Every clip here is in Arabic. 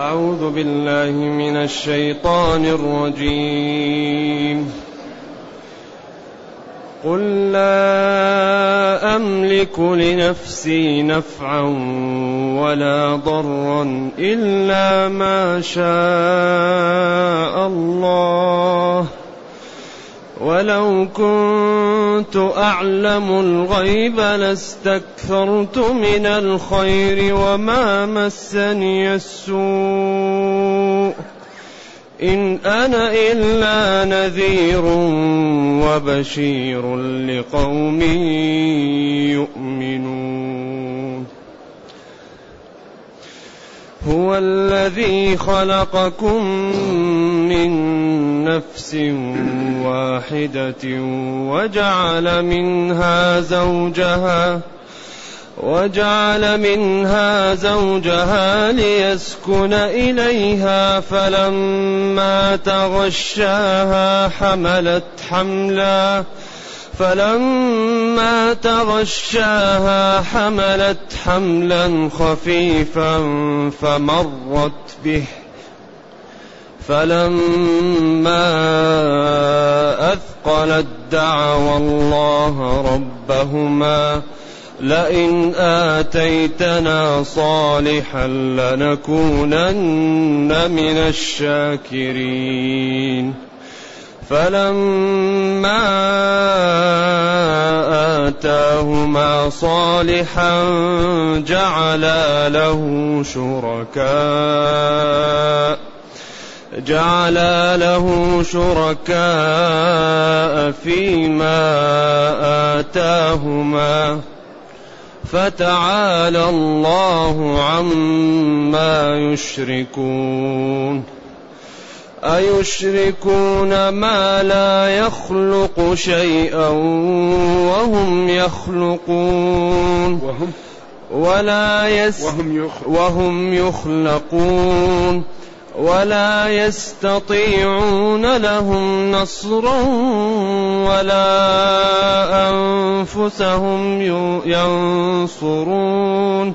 أعوذ بالله من الشيطان الرجيم. قل لا أملك لنفسي نفعا ولا ضرا إلا ما شاء الله. ولو كنت أعلم الغيب لاستكثرت من الخير وما مسني السوء. إن أنا إلا نذير وبشير لقوم يؤمنون. هو الذي خلقكم من نفس واحدة وجعل منها زوجها وجعل منها زوجها ليسكن إليها فلما تغشاها حملت حملا فلما تغشاها حملت حملا خفيفا فمرت به. فلما أثقلت دعوا الله ربهما لئن آتيتنا صالحا لنكونن من الشاكرين. فلما آتاهما صالحا جعلا له شركاء جعلا له شركاء فيما آتاهما فتعالى الله عما يشركون أيشركون ما لا يخلق شيئا وهم يخلقون وهم ولا يس وهم, وهم يخلقون ولا يستطيعون لهم نصرا ولا أنفسهم ينصرون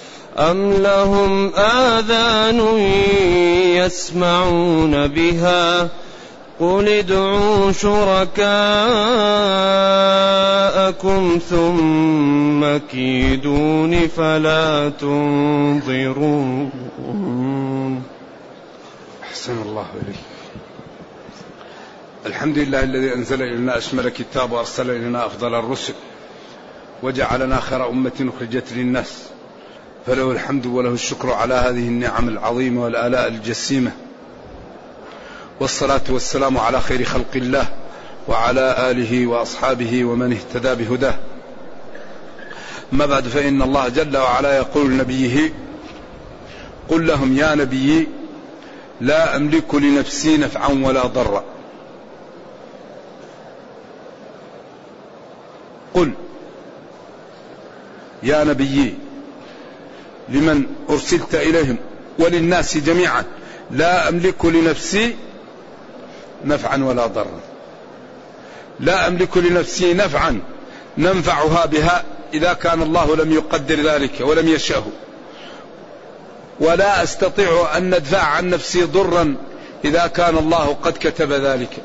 أم لهم آذان يسمعون بها قل ادعوا شركاءكم ثم كيدون فلا تنظرون. أحسن الله إليك. الحمد لله الذي أنزل إلينا أشمل كتاب وأرسل إلينا أفضل الرسل وجعلنا خير أمة أخرجت للناس. فله الحمد وله الشكر على هذه النعم العظيمة والآلاء الجسيمة. والصلاة والسلام على خير خلق الله وعلى آله وأصحابه ومن اهتدى بهداه. أما بعد فإن الله جل وعلا يقول لنبيه قل لهم يا نبي لا أملك لنفسي نفعا ولا ضرا. قل يا نبي لمن أرسلت إليهم وللناس جميعا. لا أملك لنفسي نفعا ولا ضرا. لا أملك لنفسي نفعا ننفعها بها إذا كان الله لم يقدر ذلك ولم يشأه. ولا أستطيع أن ندفع عن نفسي ضرا إذا كان الله قد كتب ذلك.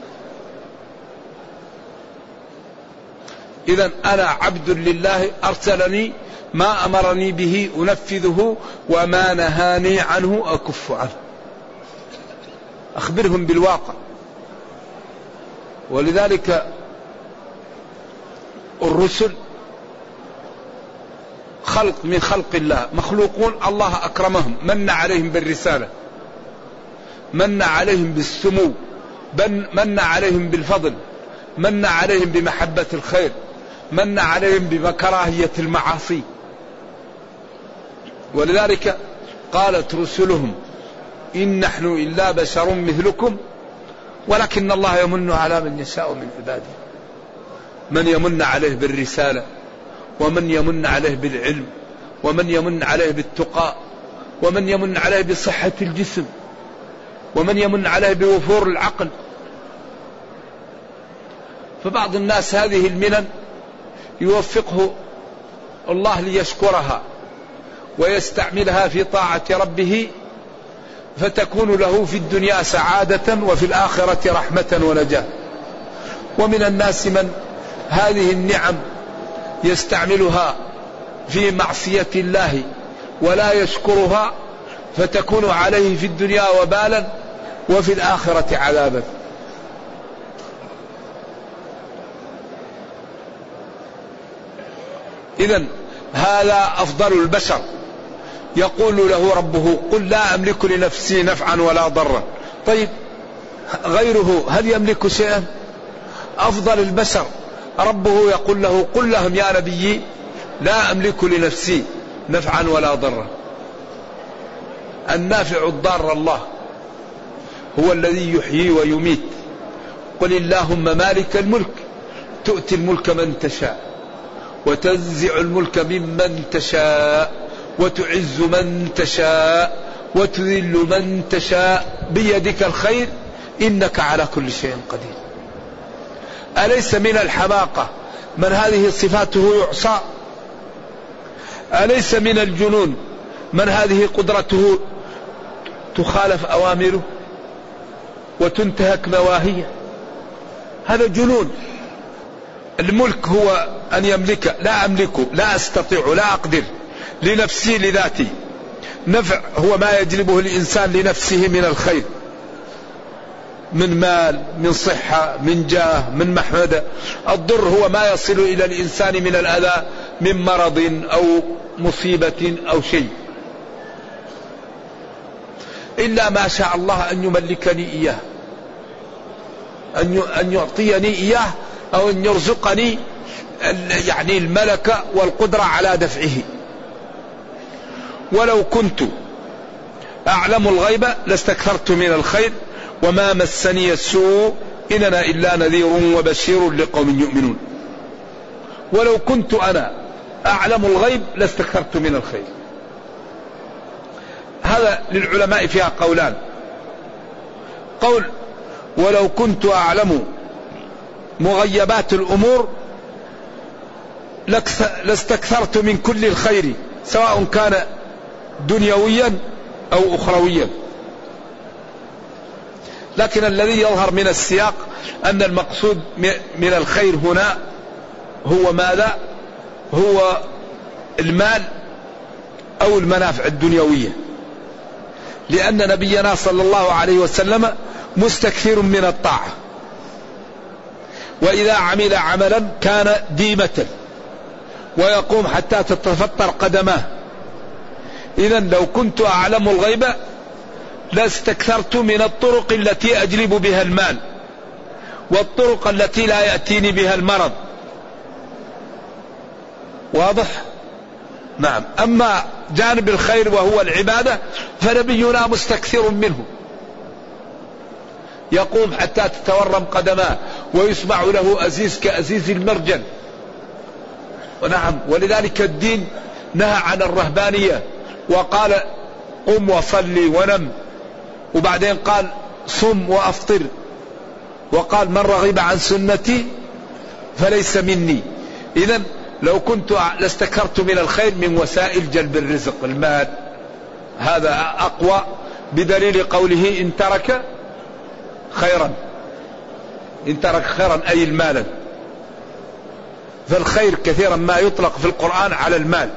اذا أنا عبد لله أرسلني ما أمرني به أنفذه وما نهاني عنه أكف عنه. أخبرهم بالواقع. ولذلك الرسل خلق من خلق الله. مخلوقون الله أكرمهم. من عليهم بالرسالة. من عليهم بالسمو. من عليهم بالفضل. من عليهم بمحبة الخير. من عليهم بكراهية المعاصي. ولذلك قالت رسلهم إن نحن إلا بشر مثلكم ولكن الله يمن على من يشاء من عباده. من يمن عليه بالرسالة ومن يمن عليه بالعلم ومن يمن عليه بالتقى ومن يمن عليه بصحة الجسم ومن يمن عليه بوفور العقل. فبعض الناس هذه المنن يوفقه الله ليشكرها. ويستعملها في طاعة ربه فتكون له في الدنيا سعادة وفي الآخرة رحمة ونجاة. ومن الناس من هذه النعم يستعملها في معصية الله ولا يشكرها فتكون عليه في الدنيا وبالا وفي الآخرة عذابا. إذا هذا أفضل البشر. يقول له ربه قل لا أملك لنفسي نفعا ولا ضرا. طيب غيره هل يملك شيئا؟ أفضل البشر. ربه يقول له قل لهم يا نبي لا أملك لنفسي نفعا ولا ضرا. النافع الضار الله هو الذي يحيي ويميت. قل اللهم مالك الملك تؤتي الملك من تشاء وتنزع الملك ممن تشاء. وتعز من تشاء وتذل من تشاء بيدك الخير إنك على كل شيء قدير. أليس من الحماقة؟ من هذه صفاته يعصى. أليس من الجنون؟ من هذه قدرته تخالف أوامره وتنتهك نواهيه هذا جنون. الملك هو أن يملك. لا أملك لا أستطيع لا أقدر. لنفسي لذاتي نفع هو ما يجلبه الإنسان لنفسه من الخير. من مال من صحة من جاه من محمدة الضر هو ما يصل إلى الإنسان من الأذى من مرض أو مصيبة أو شيء. إلا ما شاء الله أن يملكني إياه. أن يعطيني إياه أو أن يرزقني يعني الملكة والقدرة على دفعه. ولو كنت أعلم الغيب لاستكثرت من الخير وما مسني السوء إن أنا إلا نذير وبشير لقوم يؤمنون. ولو كنت أنا أعلم الغيب لاستكثرت من الخير. هذا للعلماء فيها قولان. قول ولو كنت أعلم مغيبات الأمور لاستكثرت من كل الخير سواء كان دنيويا أو أخرويا. لكن الذي يظهر من السياق أن المقصود من الخير هنا هو ماذا؟ هو المال أو المنافع الدنيوية. لأن نبينا صلى الله عليه وسلم مستكثر من الطاعة. وإذا عمل عملا كان ديمة. ويقوم حتى تتفطر قدماه. إذا لو كنت أعلم الغيب لاستكثرت من الطرق التي أجلب بها المال والطرق التي لا يأتيني بها المرض. واضح؟ نعم. أما جانب الخير وهو العبادة فنبينا مستكثر منه. يقوم حتى تتورم قدماه ويسمع له أزيز كأزيز المرجل. ونعم. ولذلك الدين نهى عن الرهبانية. وقال قم وصلي ونم. وبعدين قال صم وأفطر. وقال من رغب عن سنتي فليس مني. إذا لو كنت لاستكرت من الخير من وسائل جلب الرزق المال. هذا أقوى بدليل قوله إن ترك خيرا. إن ترك خيرا أي المال فالخير كثيرا ما يطلق في القرآن على المال.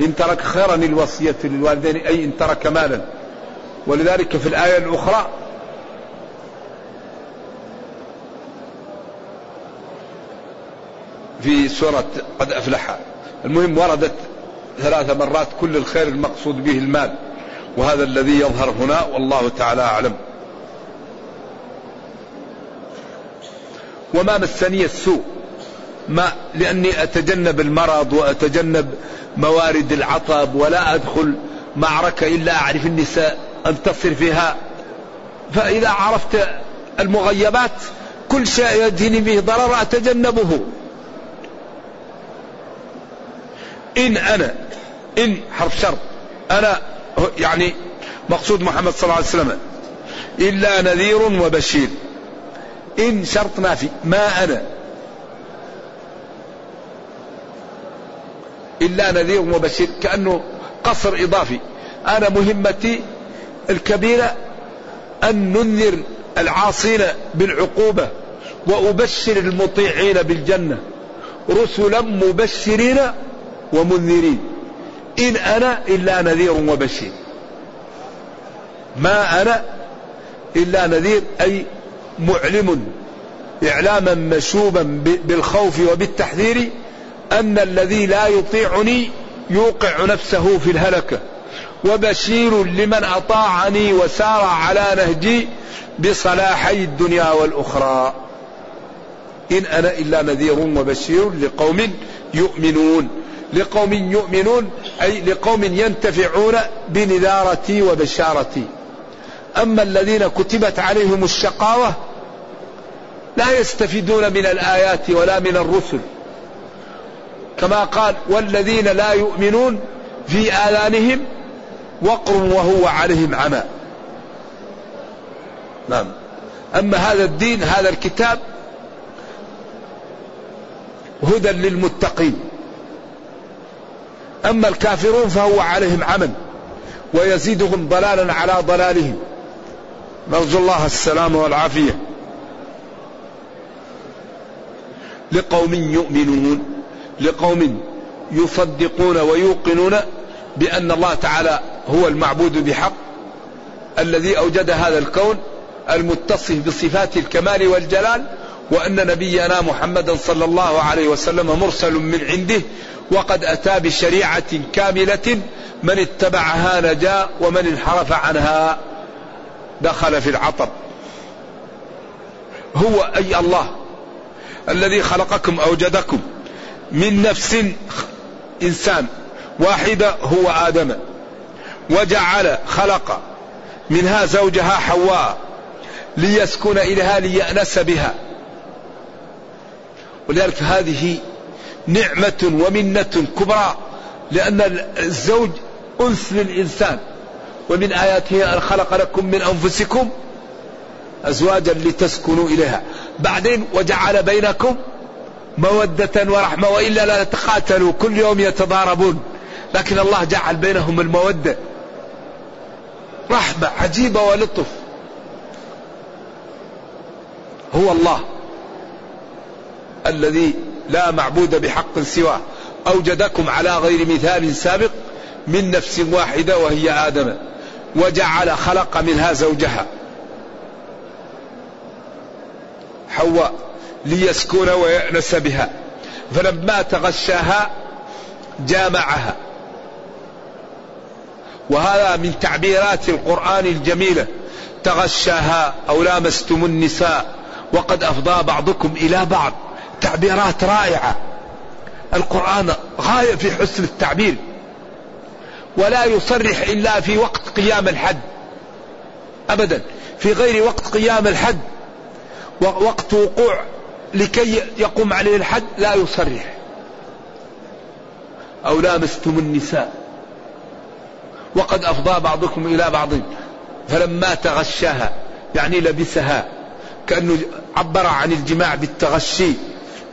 إن ترك خيرا الوصية للوالدين أي إن ترك مالا. ولذلك في الآية الأخرى في سورة قد أفلح. المهم وردت ثلاث مرات كل الخير المقصود به المال. وهذا الذي يظهر هنا والله تعالى أعلم. وما مسني السوء؟ ما لأني أتجنب المرض وأتجنب موارد العطب ولا أدخل معركة إلا أعرف أني سأنتصر فيها. فإذا عرفت المغيبات كل شيء يديني به ضرر أتجنبه. إن أنا إن حرف شرط أنا يعني مقصود محمد صلى الله عليه وسلم إلا نذير وبشير. إن شرط نافي ما أنا. إلا نذير وبشير كأنه قصر إضافي. أنا مهمتي الكبيرة أن ننذر العاصين بالعقوبة وأبشر المطيعين بالجنة رسلا مبشرين ومنذرين. إن أنا إلا نذير وبشير. ما أنا إلا نذير أي معلم إعلاما مشوبا بالخوف وبالتحذير أن الذي لا يطيعني يوقع نفسه في الهلكة. وبشير لمن أطاعني وسار على نهجي بصلاحي الدنيا والأخرى. إن أنا إلا نذير وبشير لقوم يؤمنون. لقوم يؤمنون أي لقوم ينتفعون بنذارتي وبشارتي. أما الذين كتبت عليهم الشقاوة لا يستفيدون من الآيات ولا من الرسل. كما قال والذين لا يؤمنون في آذانهم وقر وهو عليهم عمى. نعم. أما هذا الدين هذا الكتاب هدى للمتقين. أما الكافرون فهو عليهم عمى ويزيدهم ضلالا على ضلالهم. نرجو الله السلامة والعافية. لقوم يؤمنون. لقوم يصدقون ويوقنون بأن الله تعالى هو المعبود بحق الذي أوجد هذا الكون المتصف بصفات الكمال والجلال وأن نبينا محمدا صلى الله عليه وسلم مرسل من عنده وقد أتى بشريعة كاملة من اتبعها نجا ومن انحرف عنها دخل في العطب. هو أي الله الذي خلقكم أوجدكم. من نفس إنسان واحدة هو آدم وجعل خلق منها زوجها حواء ليسكن إليها ليأنس بها. ولذلك هذه نعمة ومنة كبرى لأن الزوج أنس للإنسان ومن آياته أن خلق لكم من أنفسكم أزواجا لتسكنوا إليها. بعدين وجعل بينكم مودة ورحمة وإلا لا تقاتلوا كل يوم يتضاربون. لكن الله جعل بينهم المودة. رحمة عجيبة ولطف. هو الله الذي لا معبود بحق سواه. أوجدكم على غير مثال سابق من نفس واحدة وهي آدم وجعل خلق منها زوجها. حواء ليسكن ويأنس بها. فلما تغشاها جامعها. وهذا من تعبيرات القرآن الجميلة. تغشاها أو لامستم النساء. وقد أفضى بعضكم إلى بعض. تعبيرات رائعة. القرآن غاية في حسن التعبير. ولا يصرح إلا في وقت قيام الحد. أبدا. في غير وقت قيام الحد. وقت وقوع لكي يقوم عليه الحد لا يصرح. أو لامستم النساء. وقد أفضى بعضكم إلى بعض فلما تغشاها يعني لبسها كأنه عبر عن الجماع بالتغشي.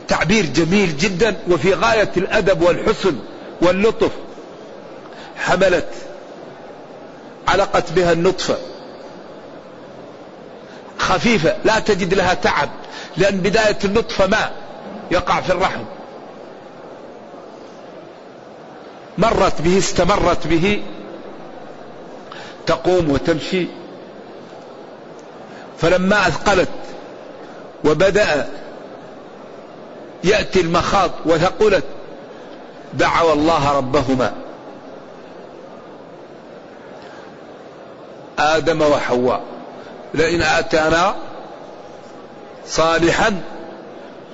تعبير جميل جدا وفي غاية الأدب والحسن واللطف. حملت علقت بها النطفة. خفيفة لا تجد لها تعب لأن بداية النطفة ماء يقع في الرحم. مرت به استمرت به تقوم وتمشي. فلما أثقلت وبدأ يأتي المخاض وثقلت دعوا الله ربهما. آدم وحواء. لئن آتانا صالحا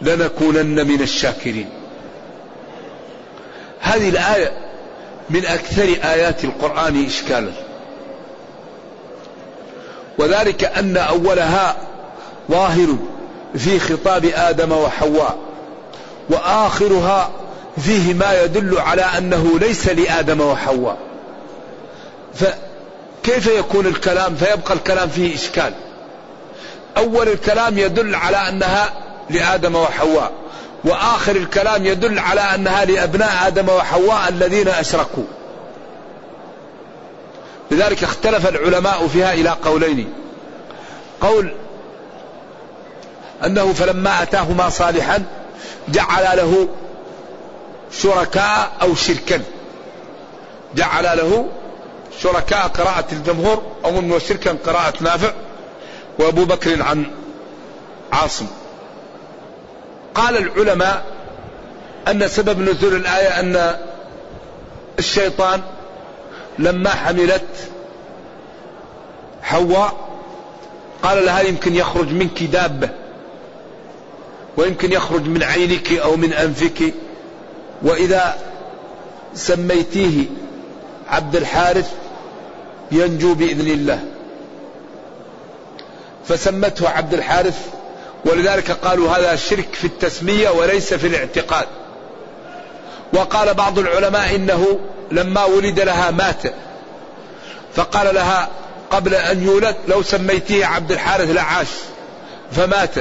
لنكونن من الشاكرين. هذه الآية من أكثر آيات القرآن إشكالا. وذلك أن أولها ظاهر في خطاب آدم وحواء وآخرها فيه ما يدل على أنه ليس لآدم وحواء. فكيف يكون الكلام؟ فيبقى الكلام فيه إشكال. أول الكلام يدل على أنها لآدم وحواء وآخر الكلام يدل على أنها لأبناء آدم وحواء الذين أشركوا. لذلك اختلف العلماء فيها إلى قولين. قول أنه فلما أتاهما صالحا جعل له شركاء أو شركا. جعل له شركاء قراءة الجمهور أظن وشركا قراءة نافع. وأبو بكر عن عاصم. قال العلماء أن سبب نزول الآية أن الشيطان لما حملت حواء قال لها يمكن يخرج منك دابة ويمكن يخرج من عينك أو من أنفك وإذا سميتيه عبد الحارث ينجو بإذن الله. فسمته عبد الحارث ولذلك قالوا هذا شرك في التسمية وليس في الاعتقاد. وقال بعض العلماء إنه لما ولد لها مات. فقال لها قبل أن يولد لو سميتيه عبد الحارث لعاش فمات.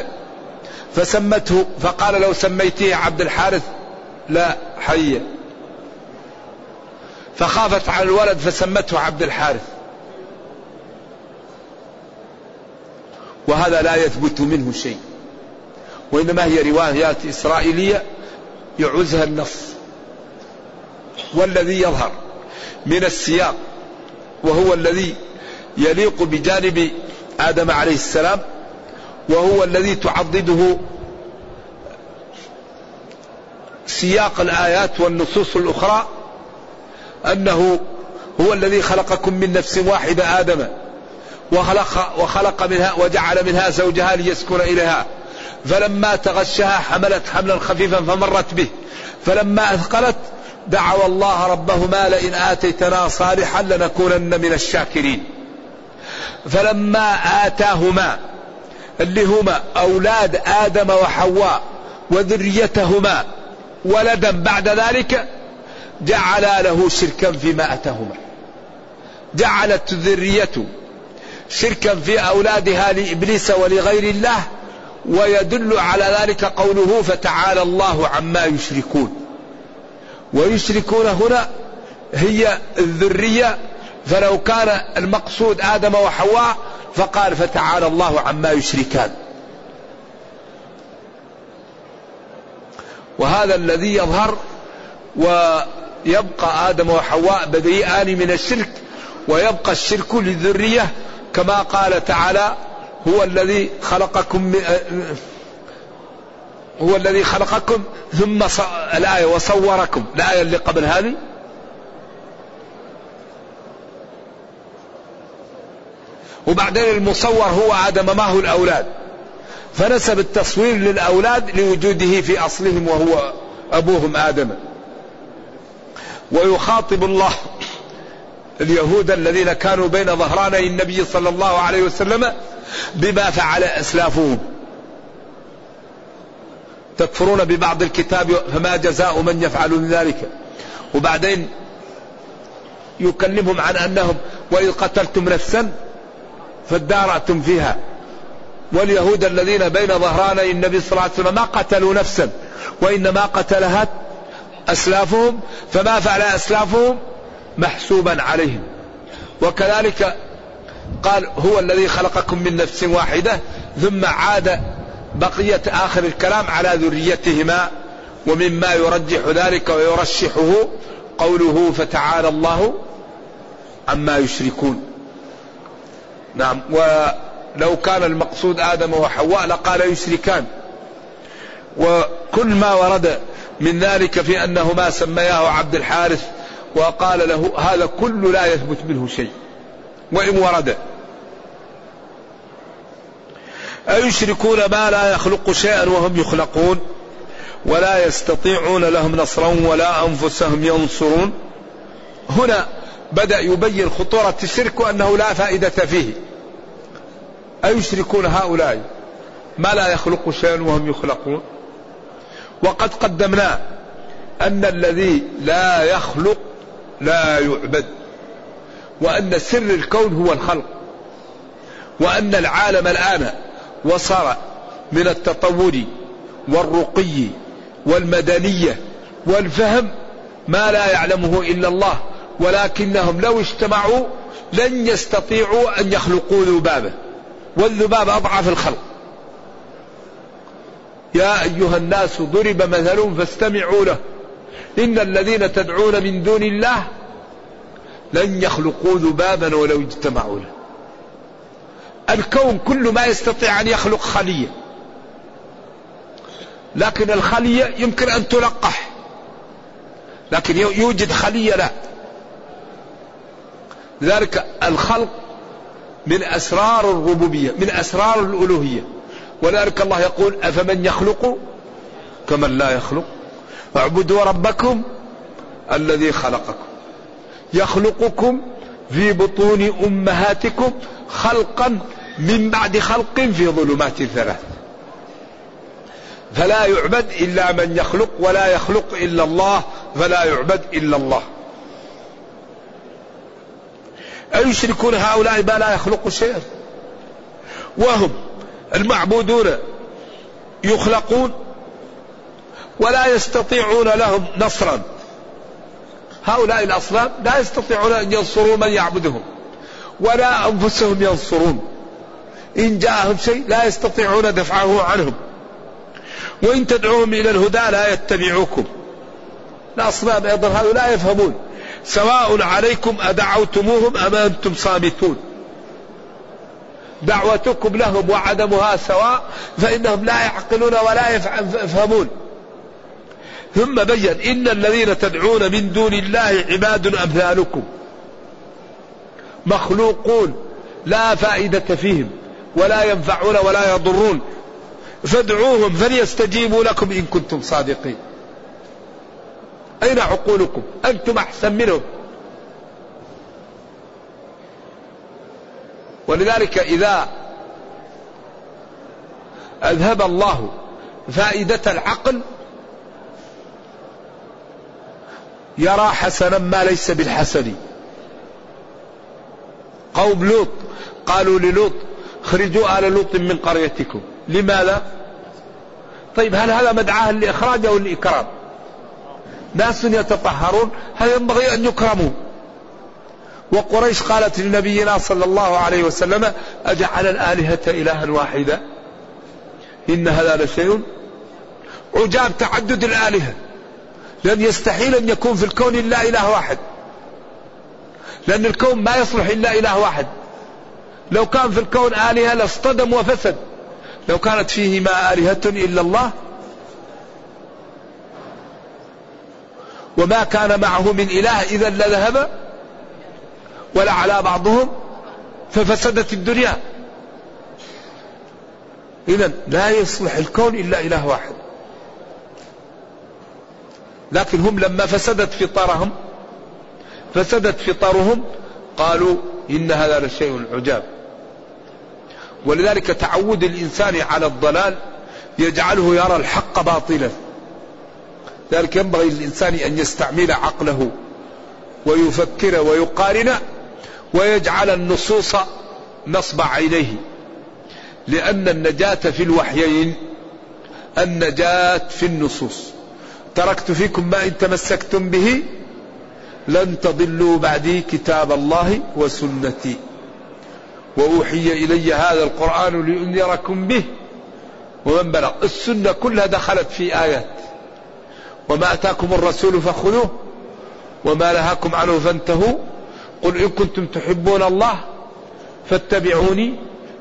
فسمته فقال لو سميتيه عبد الحارث لا حي. فخافت على الولد فسمته عبد الحارث. وهذا لا يثبت منه شيء. وإنما هي روايات إسرائيلية يعوزها النص. والذي يظهر من السياق وهو الذي يليق بجانب آدم عليه السلام وهو الذي تعضده سياق الآيات والنصوص الأخرى أنه هو الذي خلقكم من نفس واحدة آدم وخلق, وخلق منها وجعل منها زوجها ليسكن إليها. فلما تغشها حملت حملا خفيفا فمرت به. فلما أثقلت دعوا الله ربهما لئن آتيتنا صالحا لنكونن من الشاكرين. فلما آتاهما اللي هما أولاد آدم وحواء وذريتهما ولدا بعد ذلك جعل له شركا فيما أتاهما. جعلت ذريته شركا في أولادها لإبليس ولغير الله ويدل على ذلك قوله فتعالى الله عما يشركون ويشركون هنا هي الذرية فلو كان المقصود آدم وحواء فقال فتعالى الله عما يشركان وهذا الذي يظهر ويبقى آدم وحواء بريئان من الشرك ويبقى الشرك للذرية كما قال تعالى هو الذي خلقكم من هو الذي خلقكم ثم الآية وصوركم. الآية اللي قبل هذه؟ وبعدين المصور هو آدم ما هو الأولاد؟ فنسب التصوير للأولاد لوجوده في أصلهم وهو أبوهم آدم. ويخاطب الله اليهود الذين كانوا بين ظهراني النبي صلى الله عليه وسلم بما فعل أسلافهم. تكفرون ببعض الكتاب فما جزاء من يفعل ذلك. وبعدين يكلمهم عن أنهم وإذ قتلتم نفسا فادارأتم فيها. واليهود الذين بين ظهراني النبي صلى الله عليه وسلم ما قتلوا نفسا وإنما قتلها أسلافهم فما فعل أسلافهم؟ محسوبا عليهم. وكذلك قال هو الذي خلقكم من نفس واحدة ثم عاد بقية آخر الكلام على ذريتهما ومما يرجح ذلك ويرشحه قوله فتعالى الله عما يشركون نعم. ولو كان المقصود آدم وحواء لقال يشركان. و كل ما ورد من ذلك في أنه ما سمياه عبد الحارث وقال له هذا كل لا يثبت منه شيء وإن ورد. أيشركون ما لا يخلق شيئا وهم يخلقون ولا يستطيعون لهم نصرا ولا أنفسهم ينصرون. هنا بدأ يبين خطورة الشرك وأنه لا فائدة فيه. أيشركون هؤلاء ما لا يخلق شيئا وهم يخلقون؟ وقد قدمنا أن الذي لا يخلق لا يعبد وأن سر الكون هو الخلق وأن العالم الآن وصل من التطور والرقي والمدنية والفهم ما لا يعلمه إلا الله ولكنهم لو اجتمعوا لن يستطيعوا أن يخلقوا ذبابة والذباب أضعف الخلق. يا أيها الناس ضرب مثل فاستمعوا له. إن الذين تدعون من دون الله لن يخلقوا ذبابا ولو اجتمعوا له. الكون كل ما يستطيع أن يخلق خلية. لكن الخلية يمكن أن تلقح. لكن يوجد خلية لا. لذلك الخلق من أسرار الربوبية من أسرار الألوهية. ولذلك الله يقول أفمن يخلق كمن لا يخلق. اعبدوا ربكم الذي خلقكم. يخلقكم في بطون أمهاتكم خلقا من بعد خلق في ظلمات ثلاث. فلا يعبد إلا من يخلق ولا يخلق إلا الله فلا يعبد إلا الله. أيشركون هؤلاء ما لا يخلق شيئا؟ وهم المعبودون يخلقون ولا يستطيعون لهم نصرا. هؤلاء الأصنام لا يستطيعون أن ينصروا من يعبدهم ولا أنفسهم ينصرون. إن جاءهم شيء لا يستطيعون دفعه عنهم. وإن تدعوهم إلى الهدى لا يتبعوكم. الأصنام أيضا هؤلاء لا يفهمون سواء عليكم أدعوتموهم أم أنتم صامتون. دعوتكم لهم وعدمها سواء فإنهم لا يعقلون ولا يفهمون. ثم بين إن الذين تدعون من دون الله عباد أمثالكم مخلوقون لا فائدة فيهم ولا ينفعون ولا يضرون. فادعوهم فليستجيبوا لكم إن كنتم صادقين. أين عقولكم؟ أنتم أحسن منهم. ولذلك إذا أذهب الله فائدة العقل يرى حسنا ما ليس بالحسن. قوم لوط قالوا للوط اخرجوا آل لوط من قريتكم. لماذا؟ طيب هل هذا مدعاة لإخراج أو لإكرام ناس يتطهرون هل ينبغي أن يكرموا؟ وقريش قالت لنبينا صلى الله عليه وسلم أجعل الآلهة إلها واحدا إن هذا لشيء عجاب تعدد الآلهة. لأن يستحيل أن يكون في الكون إلا إله واحد. لأن الكون ما يصلح إلا إله واحد. لو كان في الكون آلهة لاصطدم وفسد. لو كانت فيهما آلهة إلا الله. وما كان معه من إله إذا لذهب ولا على بعضهم ففسدت الدنيا. إذا لا يصلح الكون إلا إله واحد. لكن هم لما فسدت فطرهم فسدت فطرهم قالوا إن هذا لشيء عجاب. ولذلك تعود الإنسان على الضلال يجعله يرى الحق باطلا. ذلك ينبغي للإنسان أن يستعمل عقله ويفكر ويقارن ويجعل النصوص نصب عينيه. لأن النجاة في الوحيين النجاة في النصوص. تركت فيكم ما إن تمسكتم به لن تضلوا بعدي كتاب الله وسنتي. وأوحي إلي هذا القرآن لأنذركم به. ومن بلغ السنة كلها دخلت في آيات. وما أتاكم الرسول فخذوه وما نهاكم عنه فانتهوا. قل إن كنتم تحبون الله فاتبعوني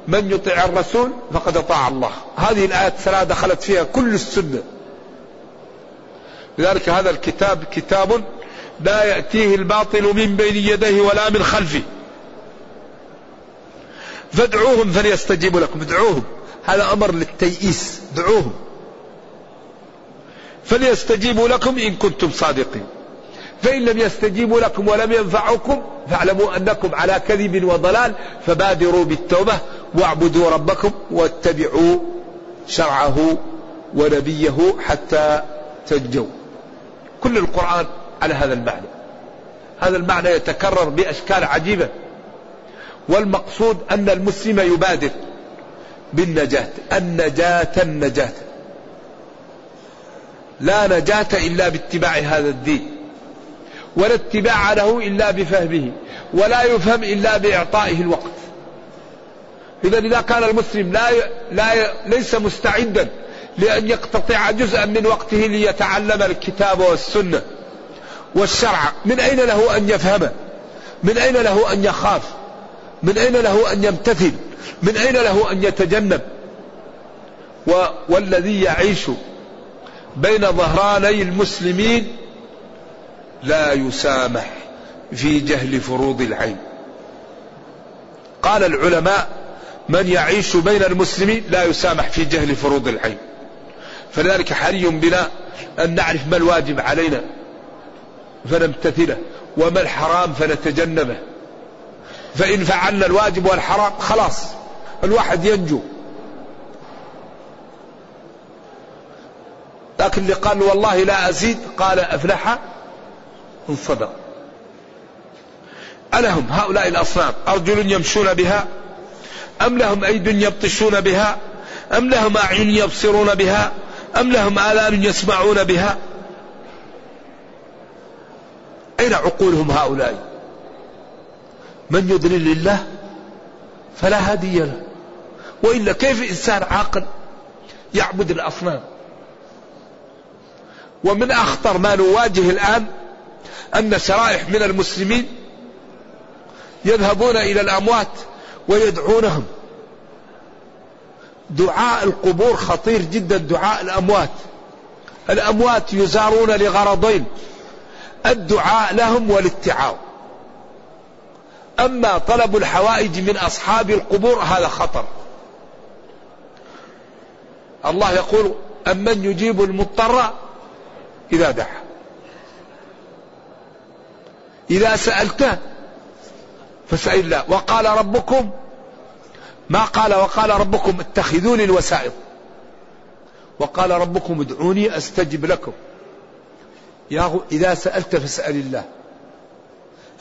من يطع الرسول فقد أطاع الله. هذه الآيات الثلاث دخلت فيها كل السنة. لذلك هذا الكتاب كتاب لا يأتيه الباطل من بين يديه ولا من خلفه. فادعوهم فليستجيبوا لكم. ادعوهم. هذا أمر للتيئيس. دعوهم فليستجيبوا لكم إن كنتم صادقين. فإن لم يستجيبوا لكم ولم ينفعوكم فاعلموا أنكم على كذب وضلال فبادروا بالتوبة واعبدوا ربكم واتبعوا شرعه ونبيه حتى تنجوا. كل القرآن على هذا المعنى. هذا المعنى يتكرر بأشكال عجيبة. والمقصود أن المسلم يبادر بالنجاة. النجاة النجاة. لا نجاة إلا باتباع هذا الدين. ولا اتباع له إلا بفهمه ولا يفهم إلا بإعطائه الوقت. إذا إذا كان المسلم لا ي... لا ي... ليس مستعدا لأن يقتطع جزءا من وقته ليتعلم الكتاب والسنة والشرع. من أين له أن يفهم؟ من أين له أن يخاف؟ من أين له أن يمتثل؟ من أين له أن يتجنب؟ و... والذي يعيش بين ظهراني المسلمين لا يسامح في جهل فروض العين. قال العلماء من يعيش بين المسلمين لا يسامح في جهل فروض العين. فلذلك حري بنا أن نعرف ما الواجب علينا فنمتثله وما الحرام فنتجنبه. فإن فعلنا الواجب والحرام خلاص الواحد ينجو. لكن اللي قال والله لا أزيد قال أفلح إن صدق. ألهم هؤلاء الأصنام أرجل يمشون بها؟ أم لهم أيد يبطشون بها؟ أم لهم أعين يبصرون بها؟ أم لهم آذان يسمعون بها؟ أين عقولهم هؤلاء؟ من يضلل الله فلا هادي له. وإلا كيف إنسان عاقل يعبد الأصنام؟ ومن أخطر ما نواجه الآن أن شرائح من المسلمين يذهبون إلى الأموات ويدعونهم. دعاء القبور خطير جدا دعاء الأموات. الأموات يزارون لغرضين الدعاء لهم والاتعاظ أما طلب الحوائج من أصحاب القبور هذا خطر. الله يقول أمن يجيب المضطر إذا دعا. إذا سألته فسأل الله وقال ربكم ما قال؟ وقال ربكم اتخذوني الوسائط وقال ربكم ادعوني أستجب لكم. يا إذا سألت فاسأل الله.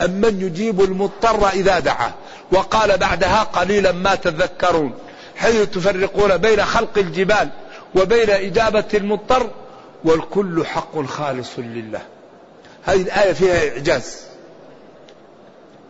أمن يجيب المضطر إذا دعاه وقال بعدها قليلا ما تذكرون. حيث تفرقون بين خلق الجبال وبين إجابة المضطر والكل حق خالص لله. هذه الآية فيها إعجاز.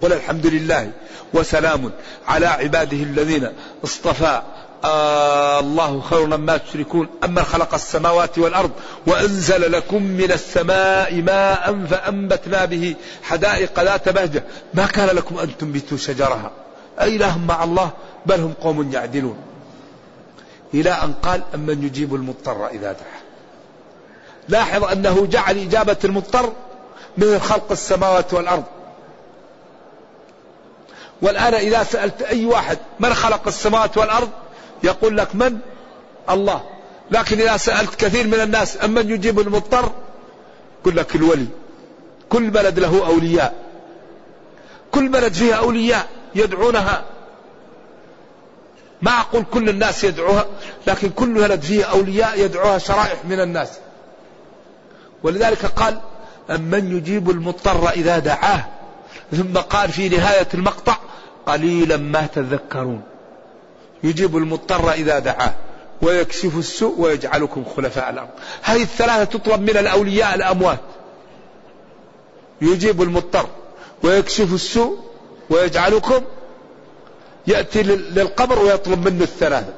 قل الحمد لله وسلام على عباده الذين اصطفى. آه الله خير مما تشركون. أما خلق السماوات والأرض وأنزل لكم من السماء ماء فأنبتنا به حدائق ذات بهجة. ما كان لكم أن تنبتوا شجرها؟ أإله مع الله بل هم قوم يعدلون. إلى أن قال أمن يجيب المضطر إذا دعا. لاحظ أنه جعل إجابة المضطر من خلق السماوات والأرض. والآن إذا سألت أي واحد من خلق السماوات والأرض يقول لك من؟ الله. لكن إذا سألت كثير من الناس أمن يجيب المضطر؟ يقول لك الولي. كل بلد له أولياء. كل بلد فيها أولياء يدعونها. ما أقول كل الناس يدعوها لكن كل بلد فيها أولياء يدعوها شرائح من الناس. ولذلك قال أمن يجيب المضطر إذا دعاه؟ ثم قال في نهاية المقطع قليلا ما تذكرون. يجيب المضطر إذا دعاه ويكشف السوء ويجعلكم خلفاء الأرض هذه الثلاثة تطلب من الأولياء الأموات. يجيب المضطر ويكشف السوء ويجعلكم يأتي للقبر ويطلب منه الثلاثة.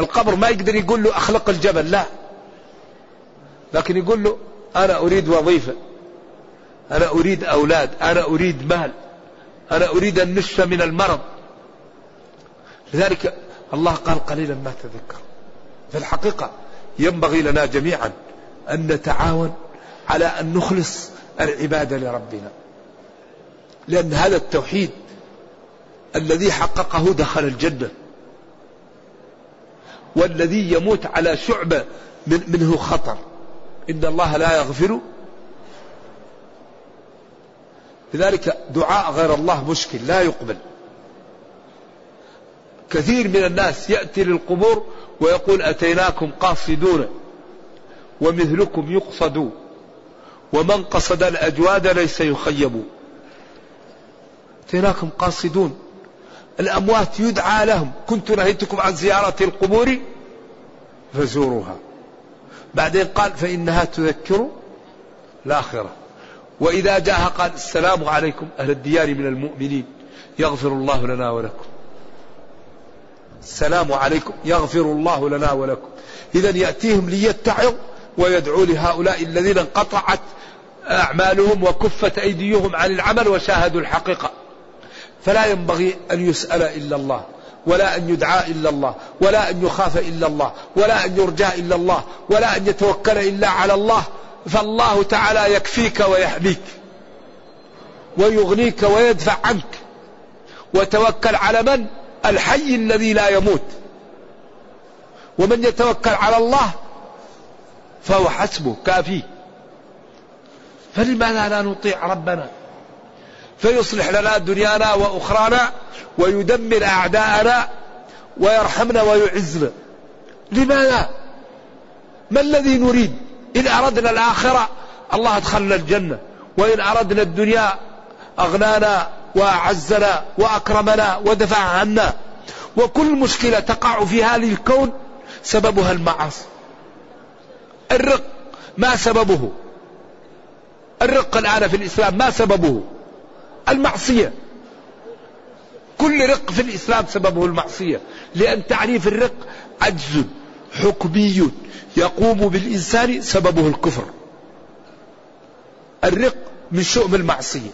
القبر ما يقدر يقول له أخلق الجبل لا. لكن يقول له أنا أريد وظيفة أنا أريد أولاد أنا أريد مال. أنا أريد النصف من المرض. لذلك الله قال قليلا ما تذكر. في الحقيقة ينبغي لنا جميعا أن نتعاون على أن نخلص العبادة لربنا. لأن هذا التوحيد الذي حققه دخل الجنة. والذي يموت على شعبة من منه خطر. إن الله لا يغفر لذلك دعاء غير الله مشكل لا يقبل. كثير من الناس يأتي للقبور ويقول أتيناكم قاصدون ومثلكم يقصد ومن قصد الأجواد ليس يخيب. أتيناكم قاصدون. الأموات يدعى لهم كنت نهيتكم عن زيارة القبور فزوروها. بعدين قال فإنها تذكر الآخرة. وإذا جاءها قال السلام عليكم أهل الديار من المؤمنين يغفر الله لنا ولكم. السلام عليكم يغفر الله لنا ولكم. إذا يأتيهم ليتعظ ويدعو لهؤلاء الذين انقطعت أعمالهم وكفت أيديهم عن العمل وشاهدوا الحقيقة. فلا ينبغي أن يسأل إلا الله ولا أن يدعى إلا الله ولا أن يخاف إلا الله ولا أن يرجى إلا الله ولا أن يتوكل إلا على الله فالله تعالى يكفيك ويحميك ويغنيك ويدفع عنك وتوكل على من؟ الحي الذي لا يموت. ومن يتوكل على الله فهو حسبه كافيه فلماذا لا نطيع ربنا؟ فيصلح لنا دنيانا وأخرانا ويدمر أعداءنا ويرحمنا ويعزنا. لماذا؟ ما الذي نريد؟ ان أردنا الآخرة الله أدخلنا الجنة. وإن أردنا الدنيا أغنانا وأعزنا وأكرمنا ودفع عنا. وكل مشكلة تقع في هذه الكون سببها المعاصي. الرق ما سببه. الرق الآن في الإسلام ما سببه؟ المعصية. كل رق في الإسلام سببه المعصية. لأن تعريف الرق عجز حكمي يقوم بالإنسان سببه الكفر. الرق من شؤم المعصية.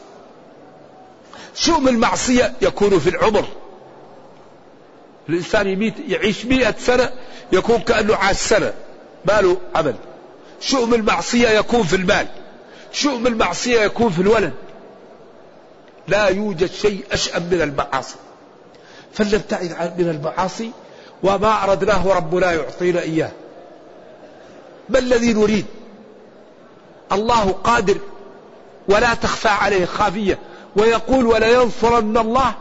شؤم المعصية يكون في العمر. الإنسان يميت يعيش مئة سنة يكون كأنه عاش سنة. ما له عمل. شؤم المعصية يكون في المال. شؤم المعصية يكون في الولد. لا يوجد شيء أشأم من المعاصي. فلنبتعد من المعاصي وما أردناه ربنا يعطينا إياه. ما الذي نريد؟ الله قادر ولا تخفى عليه خافية. ويقول ولينصرن الله.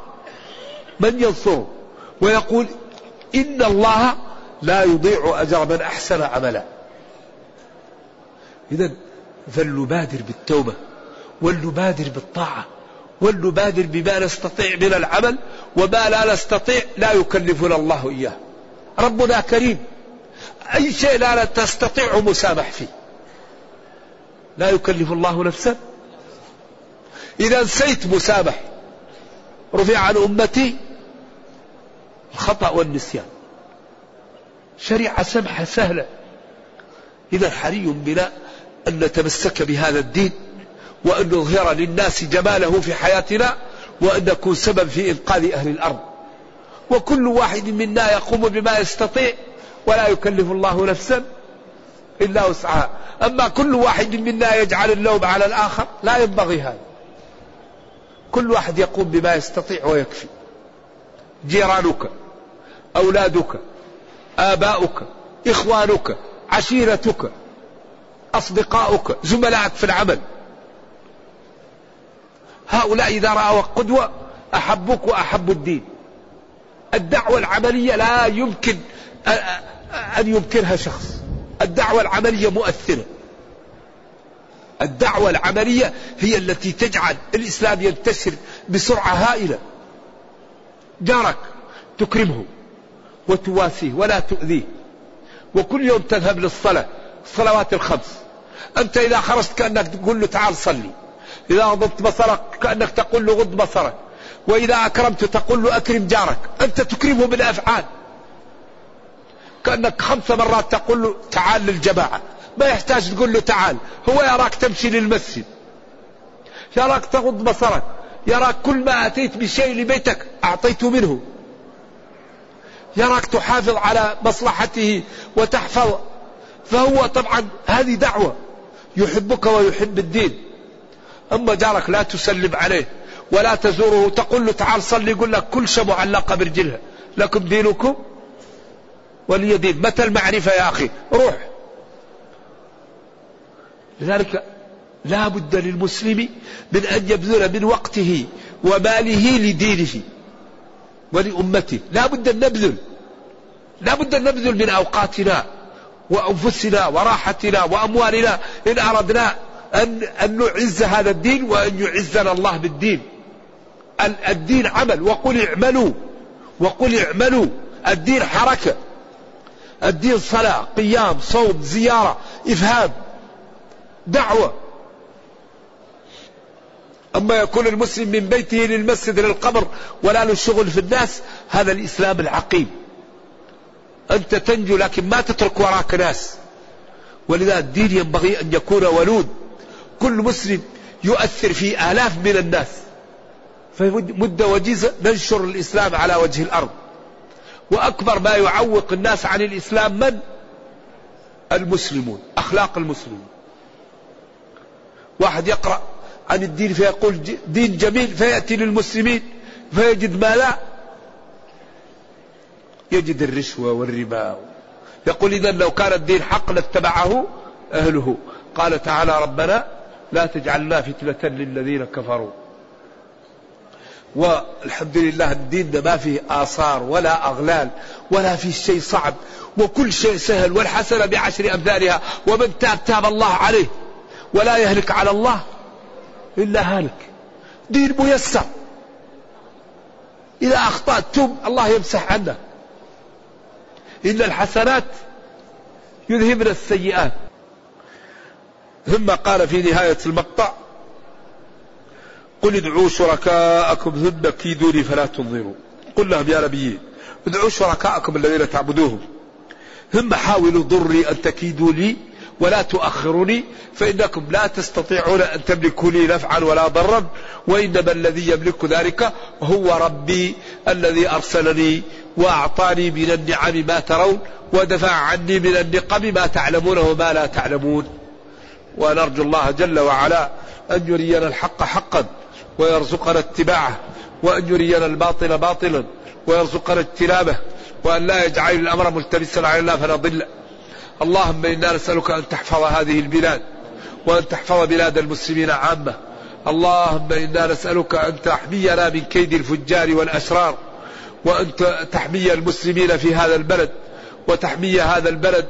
من ينصره؟ ويقول إن الله لا يضيع أجر من أحسن عملا. إذا فلنبادر بالتوبة ولنبادر بالطاعة ولنبادر بما نستطيع من العمل وما لا نستطيع لا يكلفنا الله إياه. ربنا كريم. أي شيء لا تستطيع مسامح فيه. لا يكلف الله نفسا. إذا نسيت مسامح رفع عن أمتي الخطأ والنسيان. شريعة سمحة سهلة. إذا حري بنا أن نتمسك بهذا الدين وأن نظهر للناس جماله في حياتنا وأن نكون سبب في إنقاذ أهل الأرض. وكل واحد منا يقوم بما يستطيع ولا يكلف الله نفسا إلا وسعها. أما كل واحد منا يجعل اللوم على الآخر لا ينبغي هذا. كل واحد يقوم بما يستطيع ويكفي. جيرانك أولادك آباؤك إخوانك عشيرتك أصدقاؤك زملائك في العمل. هؤلاء إذا رأوا قدوة أحبوك وأحبوا الدين. الدعوة العملية لا يمكن أن ينكرها شخص. الدعوة العملية مؤثرة. الدعوة العملية هي التي تجعل الإسلام ينتشر بسرعة هائلة. جارك تكرمه وتواسيه ولا تؤذيه. وكل يوم تذهب للصلاة الصلوات الخمس. أنت إذا خرجت كأنك تقول له تعال صلي. إذا غضبت بصرك كأنك تقول له غض بصرك. وإذا أكرمت تقول له أكرم جارك أنت تكرمه بالأفعال. كأنك خمس مرات تقول له تعال للجماعة. ما يحتاج تقول له تعال هو يراك تمشي للمسجد. يراك تغض بصرك. يراك كل ما أتيت بشيء لبيتك أعطيته منه. يراك تحافظ على مصلحته وتحفظ. فهو طبعا هذه دعوة. يحبك ويحب الدين. أما جارك لا تسلم عليه. ولا تزوره. تقول له تعال صلي يقول لك كل شيء معلقة برجلها. لكم دينكم ولي دين. متى المعرفة يا أخي؟ روح. لذلك لا بد للمسلم من أن يبذل من وقته وماله لدينه ولأمته. لا بد أن نبذل. لا بد أن نبذل من أوقاتنا وأنفسنا وراحتنا وأموالنا إن أردنا أن, أن نعز هذا الدين وأن يعزنا الله بالدين. الدين عمل وقل اعملوا وقل اعملوا. الدين حركة. الدين صلاة قيام صوم زيارة إفهام دعوة. أما يكون المسلم من بيته للمسجد للقبر ولا له شغل في الناس هذا الإسلام العقيم. أنت تنجو لكن ما تترك وراك ناس. ولذا الدين ينبغي أن يكون ولود. كل مسلم يؤثر في آلاف من الناس. في مدة وجيزة ننشر الإسلام على وجه الأرض. وأكبر ما يعوق الناس عن الإسلام من؟ المسلمون أخلاق المسلمين واحد يقرأ عن الدين فيقول دين جميل فيأتي للمسلمين فيجد ما لا. يجد الرشوة والربا. يقول إذا لو كان الدين حق لاتبعه أهله. قال تعالى ربنا لا تجعلنا فتنة للذين كفروا. والحمد لله الدين ما فيه آثار ولا أغلال ولا فيه شيء صعب وكل شيء سهل والحسنة بعشر أمثالها ومن تاب تاب الله عليه ولا يهلك على الله إلا هالك. دين ميسر. إذا أخطأت توب الله يمسح عنك إن الحسنات يذهبن السيئات. ثم قال في نهاية المقطع قل ادعوا شركاءكم ثم كيدوني فلا تنظروا. قل لهم يا نبي ادعوا شركاءكم الذين تعبدوهم. ثم حاولوا ضري أن تكيدوا لي ولا تؤخروني فإنكم لا تستطيعون أن تملكوا لي نفعا ولا ضرا وإنما الذي يملك ذلك هو ربي الذي أرسلني وأعطاني من النعم ما ترون ودفع عني من النقم ما تعلمون وما لا تعلمون. ونرجو الله جل وعلا أن يرينا الحق حقا. ويرزقنا اتباعه وأن يرينا الباطل باطلا ويرزقنا اجتنابه وأن لا يجعل الأمر ملتبسا علينا فنضل اللهم إنا نسألك أن تحفظ هذه البلاد وأن تحفظ بلاد المسلمين عامة. اللهم إنا نسألك أن تحمينا من كيد الفجار والأشرار وأن تحمي المسلمين في هذا البلد وتحمي هذا البلد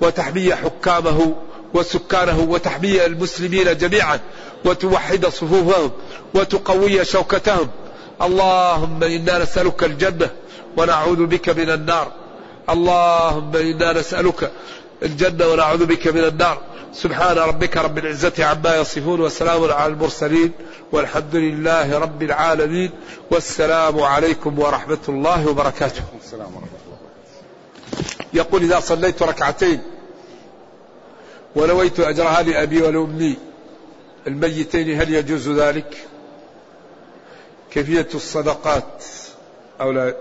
وتحمي حكامه. وسكانه وتحمي المسلمين جميعا وتوحد صفوفهم وتقوي شوكتهم. اللهم إنا نسألك الجنة ونعوذ بك من النار. اللهم إنا نسألك الجنة ونعوذ بك من النار. سبحان ربك رب العزة عما يصفون وسلام على المرسلين والحمد لله رب العالمين. والسلام عليكم ورحمة الله وبركاته. السلام ورحمه الله يقول إذا صليت ركعتين ونويت اجرها لابي ولامي الميتين هل يجوز ذلك؟ كيفية الصدقات أو لا؟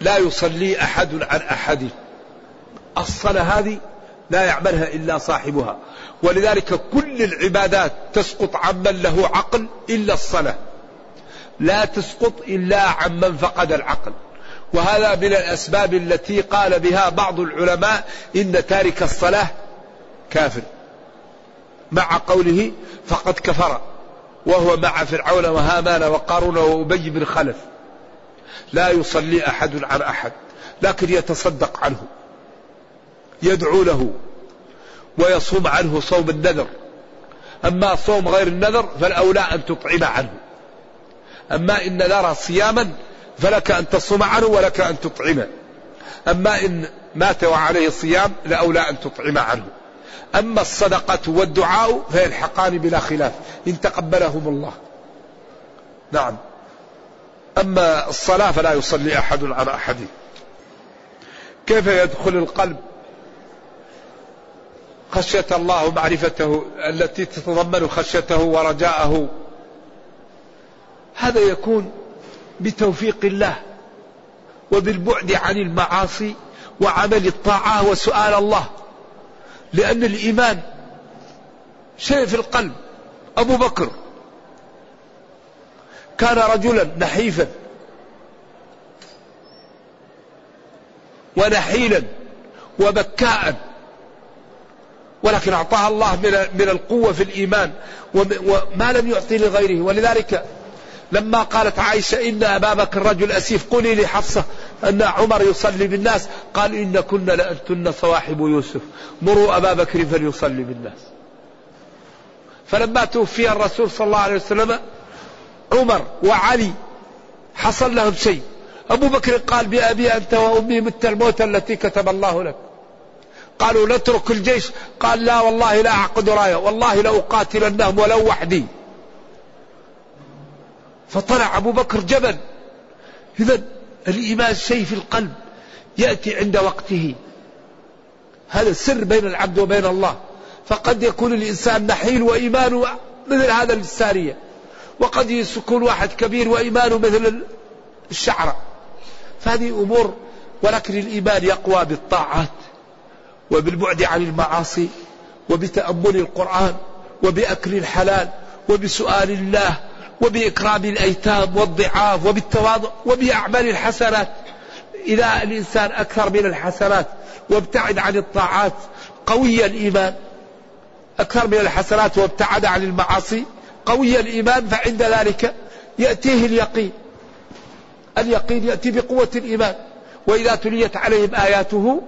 لا يصلي أحد عن أحد. الصلاة هذه لا يعملها إلا صاحبها. ولذلك كل العبادات تسقط عمن له عقل إلا الصلاة. لا تسقط إلا عمن فقد العقل. وهذا من الأسباب التي قال بها بعض العلماء إن تارك الصلاة كافر مع قوله فقد كفر وهو مع فرعون وهامان وقارون وأبي بن خلف. لا يصلي أحد عن أحد لكن يتصدق عنه يدعو له ويصوم عنه صوم النذر. أما صوم غير النذر فالأولى أن تطعم عنه. أما إن نرى صياما فلك أن تصوم عنه ولك أن تطعمه. أما إن مات وعليه صيام لأولى أن تطعم عنه. أما الصدقة والدعاء فيلحقان بلا خلاف إن تقبلهم الله. نعم. أما الصلاة فلا يصلي أحد على أحد. كيف يدخل القلب؟ خشية الله ومعرفته التي تتضمن خشيته ورجاءه. هذا يكون بتوفيق الله وبالبعد عن المعاصي وعمل الطاعة وسؤال الله. لأن الإيمان شيء في القلب. أبو بكر كان رجلا نحيفا ونحيلا وبكاء ولكن أعطاه الله من من القوة في الإيمان وما لم يعطي لغيره. ولذلك لما قالت عائشة إن أبا بكر رجل أسيف قولي لحفصة أن عمر يصلي بالناس قال إن كنا لأنتن صواحب يوسف. مروا أبا بكر فليصلي بالناس. فلما توفي الرسول صلى الله عليه وسلم عمر وعلي حصل لهم شيء. أبو بكر قال بأبي أنت وأمي مت الموت التي كتب الله لك. قالوا نترك الجيش. قال لا والله لا أعقد راية والله لأقاتلنهم ولو وحدي. فطلع أبو بكر جبل. إذا الإيمان شيء في القلب يأتي عند وقته. هذا السر بين العبد وبين الله. فقد يكون الإنسان نحيل وإيمانه مثل هذا السارية. وقد يكون واحد كبير وإيمانه مثل الشعرة. فهذه أمور ولكن الإيمان يقوى بالطاعات وبالبعد عن المعاصي وبتأمل القرآن وبأكل الحلال وبسؤال الله وبإكرام الأيتام والضعاف وبالتواضع وبأعمال الحسنات. إذا الإنسان أكثر من الحسنات وابتعد عن الطاعات قوي الإيمان. أكثر من الحسنات وابتعد عن المعاصي قوي الإيمان فعند ذلك يأتيه اليقين. اليقين يأتي بقوة الإيمان. وإذا تليت عليهم آياته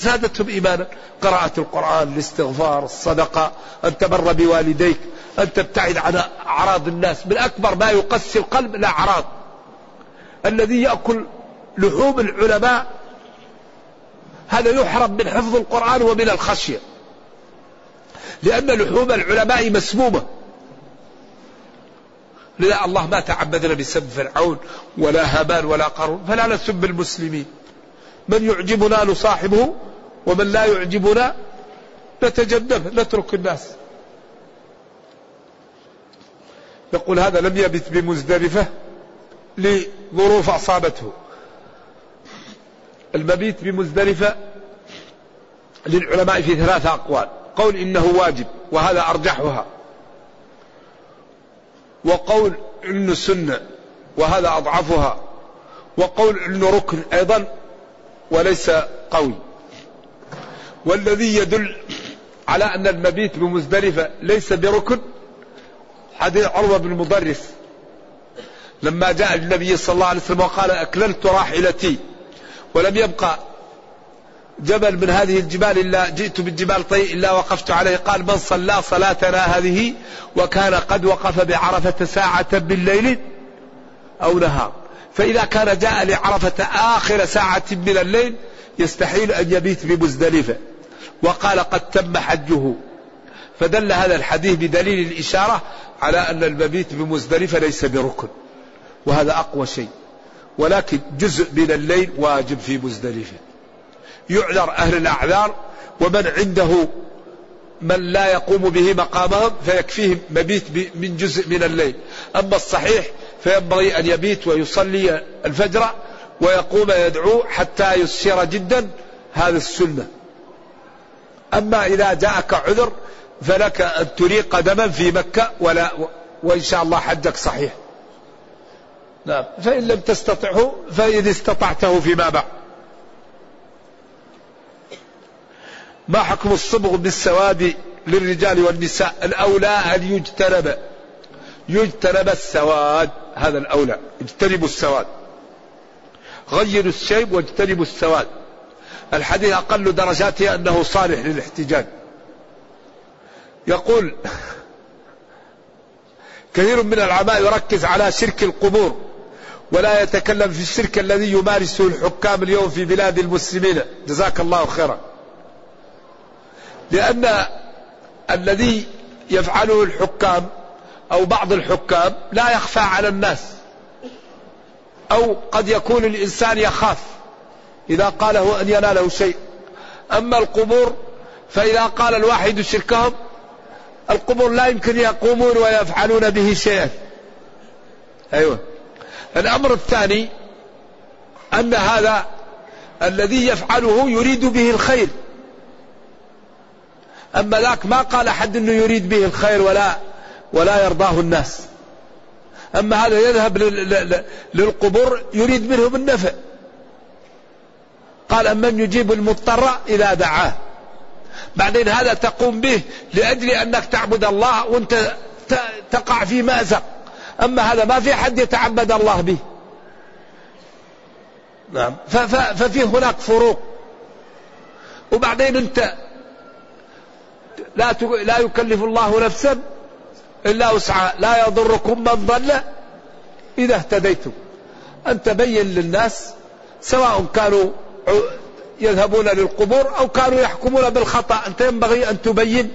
زادتهم إيمانا. قراءة القرآن الاستغفار الصدقة أن تبر بوالديك. أن تبتعد عن أعراض الناس. من أكبر ما يقسي القلب الأعراض. الذي يأكل لحوم العلماء. هذا يحرم من حفظ القرآن ومن الخشية. لأن لحوم العلماء مسمومة. لذا الله ما تعبدنا بسب فرعون ولا هامان ولا قارون فلا نسب المسلمين من يعجبنا نصاحبه ومن لا يعجبنا نتجنبه نترك الناس. يقول هذا لم يبت بمزدلفة لظروف أصابته. المبيت بمزدلفة للعلماء في ثلاثة أقوال. قول إنه واجب وهذا أرجحها. وقول انه سنه وهذا أضعفها. وقول انه ركن أيضا وليس قوي. والذي يدل على أن المبيت بمزدلفة ليس بركن حديث عروة بن مضرس لما جاء النبي صلى الله عليه وسلم وقال أكللت راحلتي ولم يبقى جبل من هذه الجبال إلا جئت بالجبال طي إلا وقفت عليه. قال من صلى صلاتنا هذه وكان قد وقف بعرفة ساعة بالليل أو نهار. فإذا كان جاء لعرفة آخر ساعة من الليل يستحيل أن يبيت بمزدلفة. وقال قد تم حجه. فدل هذا الحديث بدليل الإشارة على أن المبيت بمزدلفة ليس بركن وهذا أقوى شيء ولكن جزء من الليل واجب في مزدلفة. يعذر أهل الأعذار ومن عنده من لا يقوم به مقامهم فيكفيه مبيت من جزء من الليل. أما الصحيح فينبغي أن يبيت ويصلي الفجر ويقوم يدعو حتى يسير جدا هذا السنة. أما إذا جاءك عذر فلك أن تريق قدما في مكة ولا وإن شاء الله حجك صحيح. نعم. فإن لم تستطعه فإذا استطعته فيما بعد. ما حكم الصبغ بالسواد للرجال والنساء؟ الأولى أن يجتنب. يجتنب السواد. هذا الأولى. اجتنبوا السواد. غيروا الشيب واجتنبوا السواد. الحديث أقل درجاته أنه صالح للاحتجاج. يقول كثير من العلماء يركز على شرك القبور ولا يتكلم في الشرك الذي يمارسه الحكام اليوم في بلاد المسلمين. جزاك الله خيرا. لأن الذي يفعله الحكام أو بعض الحكام لا يخفى على الناس. أو قد يكون الإنسان يخاف إذا قاله أن يناله شيء. أما القبور فإذا قال الواحد شركهم القبور لا يمكن يقومون ويفعلون به شيئا. أيوة. الأمر الثاني أن هذا الذي يفعله يريد به الخير. أما ذاك ما قال أحد أنه يريد به الخير ولا ولا يرضاه الناس. أما هذا يذهب للقبور يريد منهم النفع. قال أمن يجيب المضطر إذا دعاه. بعدين هذا تقوم به لأجل أنك تعبد الله وأنت تقع في مأزق. أما هذا ما في حد يتعبد الله به. نعم. ففي هناك فروق. وبعدين أنت لا لا يكلف الله نفسا إلا وسعها. لا يضركم من ضل إذا اهتديتم. أن تبين للناس سواء كانوا يذهبون للقبور أو كانوا يحكمون بالخطأ. أنت ينبغي أن تبين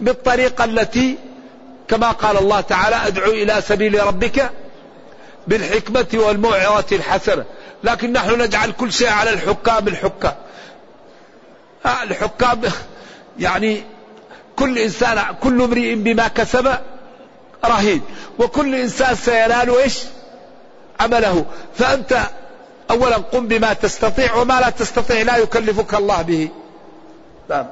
بالطريقة التي كما قال الله تعالى أدعو إلى سبيل ربك بالحكمة والموعظة الحسنة. لكن نحن نجعل كل شيء على الحكام الحكام آه، الحكام يعني كل إنسان كل امرئ بما كسب رهين. وكل إنسان سينال إيش؟ عمله فأنت أولا قم بما تستطيع وما لا تستطيع لا يكلفك الله به. نعم.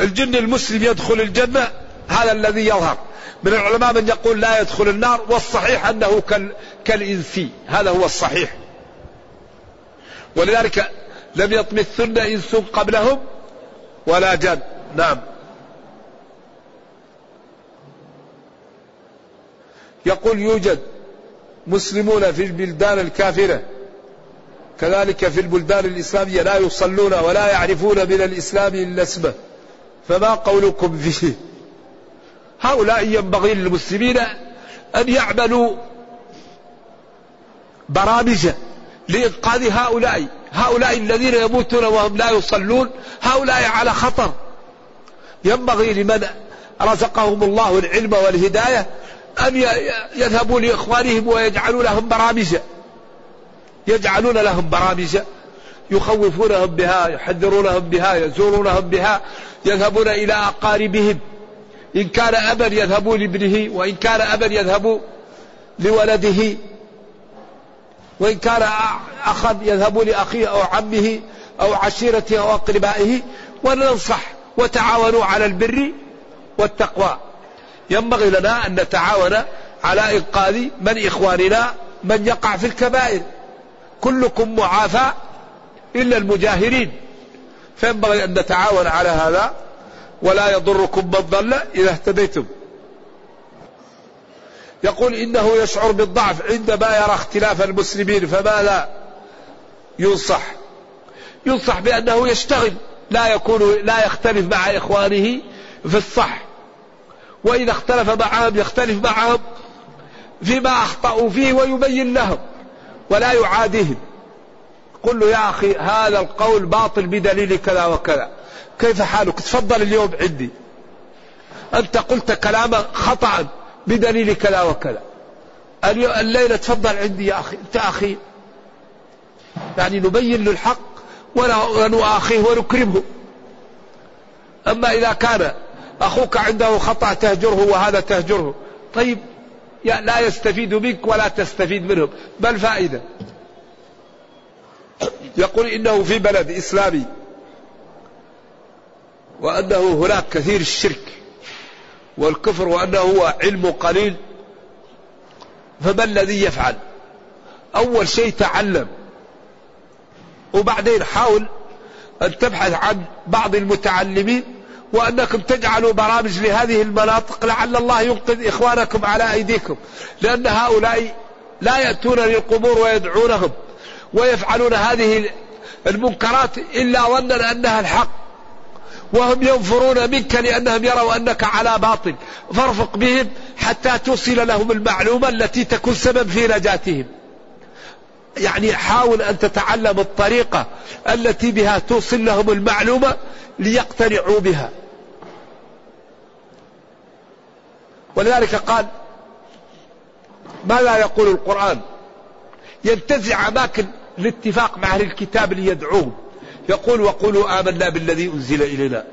الجن المسلم يدخل الجنة هذا الذي يظهر. من العلماء من يقول لا يدخل النار والصحيح أنه كالإنسي هذا هو الصحيح. ولذلك لم يطمثن إنس قبلهم ولا جن نعم. يقول يوجد مسلمون في البلدان الكافرة. كذلك في البلدان الإسلامية لا يصلون ولا يعرفون من الإسلام إلا اسمه. فما قولكم فيه؟ هؤلاء ينبغي للمسلمين أن يعملوا برامج لإنقاذ هؤلاء. هؤلاء الذين يموتون وهم لا يصلون هؤلاء على خطر. ينبغي لمن رزقهم الله العلم والهداية أن يذهبوا لإخوانهم ويجعلوا لهم برامج. يجعلون لهم برامج. يخوفونهم بها يحذرونهم بها يزورونهم بها يذهبون إلى أقاربهم. إن كان أبا يذهبوا لابنه وإن كان أبا يذهبوا لولده. وإن كان أخا يذهبوا لأخيه أو عمه أو عشيرته أو أقربائه. وننصح وتعاونوا على البر والتقوى. ينبغي لنا أن نتعاون على إنقاذ من إخواننا من يقع في الكبائر. كلكم معافى إلا المجاهرين. فينبغي أن نتعاون على هذا ولا يضركم من ضل إذا اهتديتم. يقول إنه يشعر بالضعف عندما يرى اختلاف المسلمين فماذا ينصح؟ ينصح بأنه يشتغل لا يكون لا يختلف مع إخوانه في الصح. وإذا اختلف معهم يختلف معهم فيما أخطأوا فيه ويبين لهم ولا يعاديهم. قل له يا أخي هذا القول باطل بدليل كذا وكذا. كيف حالك؟ تفضل اليوم عندي. أنت قلت كلاما خطأ بدليل كذا وكذا. الليلة تفضل عندي يا أخي. أنت أخي. يعني نبين له الحق ونؤاخيه ونكرمه. أما إذا كان أخوك عنده خطأ تهجره وهذا تهجره. طيب لا يستفيد منك ولا تستفيد منهم. بل فائدة يقول إنه في بلد إسلامي وأنه هناك كثير الشرك والكفر وأنه هو علم قليل فما الذي يفعل؟ أول شيء تعلم وبعدين حاول أن تبحث عن بعض المتعلمين وأنكم تجعلوا برامج لهذه المناطق لعل الله ينقذ إخوانكم على أيديكم. لأن هؤلاء لا يأتون للقبور ويدعونهم ويفعلون هذه المنكرات إلا ظنا أنها الحق. وهم ينفرون منك لأنهم يروا أنك على باطل. فارفق بهم حتى توصل لهم المعلومة التي تكون سبب في نجاتهم. يعني حاول أن تتعلم الطريقة التي بها توصل لهم المعلومة ليقتنعوا بها. ولذلك قال ماذا يقول القرآن؟ ينتزع أماكن الاتفاق مع أهل الكتاب ليدعوهم. يقول وقولوا آمنا بالذي أنزل إلينا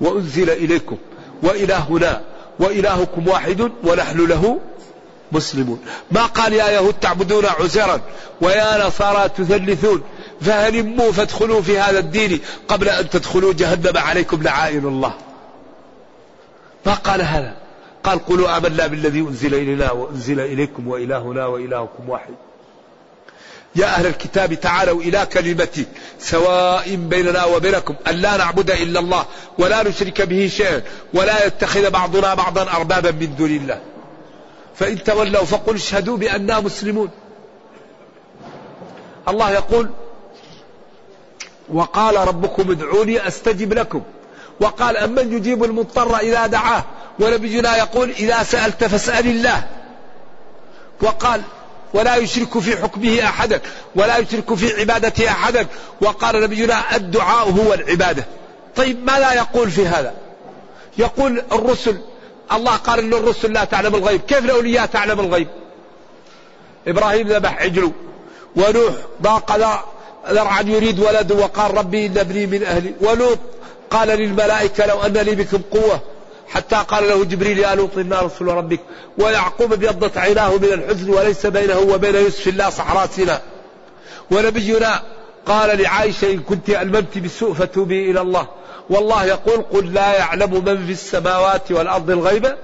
وأنزل إليكم وإلهنا وإلهكم واحد ونحن له مسلمون. ما قال يا يهود تعبدون عزيرا ويا نصارى تثلثون؟ فهلموا فادخلوا في هذا الدين قبل أن تدخلوا جهنم عليكم لعائن الله. ما قال هذا؟ قال قولوا آمنا بالذي أنزل إلينا وأنزل إليكم وإلهنا وإلهكم واحد. يا أهل الكتاب تعالوا إلى كلمة سواء بيننا وبينكم أن لا نعبد إلا الله ولا نشرك به شيئا ولا يتخذ بعضنا بعضا أربابا من دون الله. فإن تولوا فقل اشهدوا بأننا مسلمون. الله يقول وقال ربكم ادعوني أستجب لكم. وقال أمن يجيب المضطر إذا دعاه. ونبينا يقول إذا سألت فاسأل الله. وقال ولا يشرك في حكمه أحدا ولا يشرك في عبادته أحدا وقال نبينا الدعاء هو العبادة. طيب ماذا يقول في هذا؟ يقول الرسل الله قال ان الرسل لا تعلم الغيب. كيف الأولياء تعلم الغيب؟ إبراهيم ذبح عجله ونوح ضاق ذرعا يريد ولد وقال ربي إن ابني من أهلي. ولوط قال للملائكة لو أن لي بكم قوة. حتى قال له جبريل يا لوط إنا رسول ربك ويعقوب ابيضت عيناه من الحزن وليس بينه وبين يوسف الله صحراء سيناء. ونبينا قال لعائشة إن كنت ألممت بالسوء فتوبي إلى الله. والله يقول قل لا يعلم من في السماوات والأرض الغيب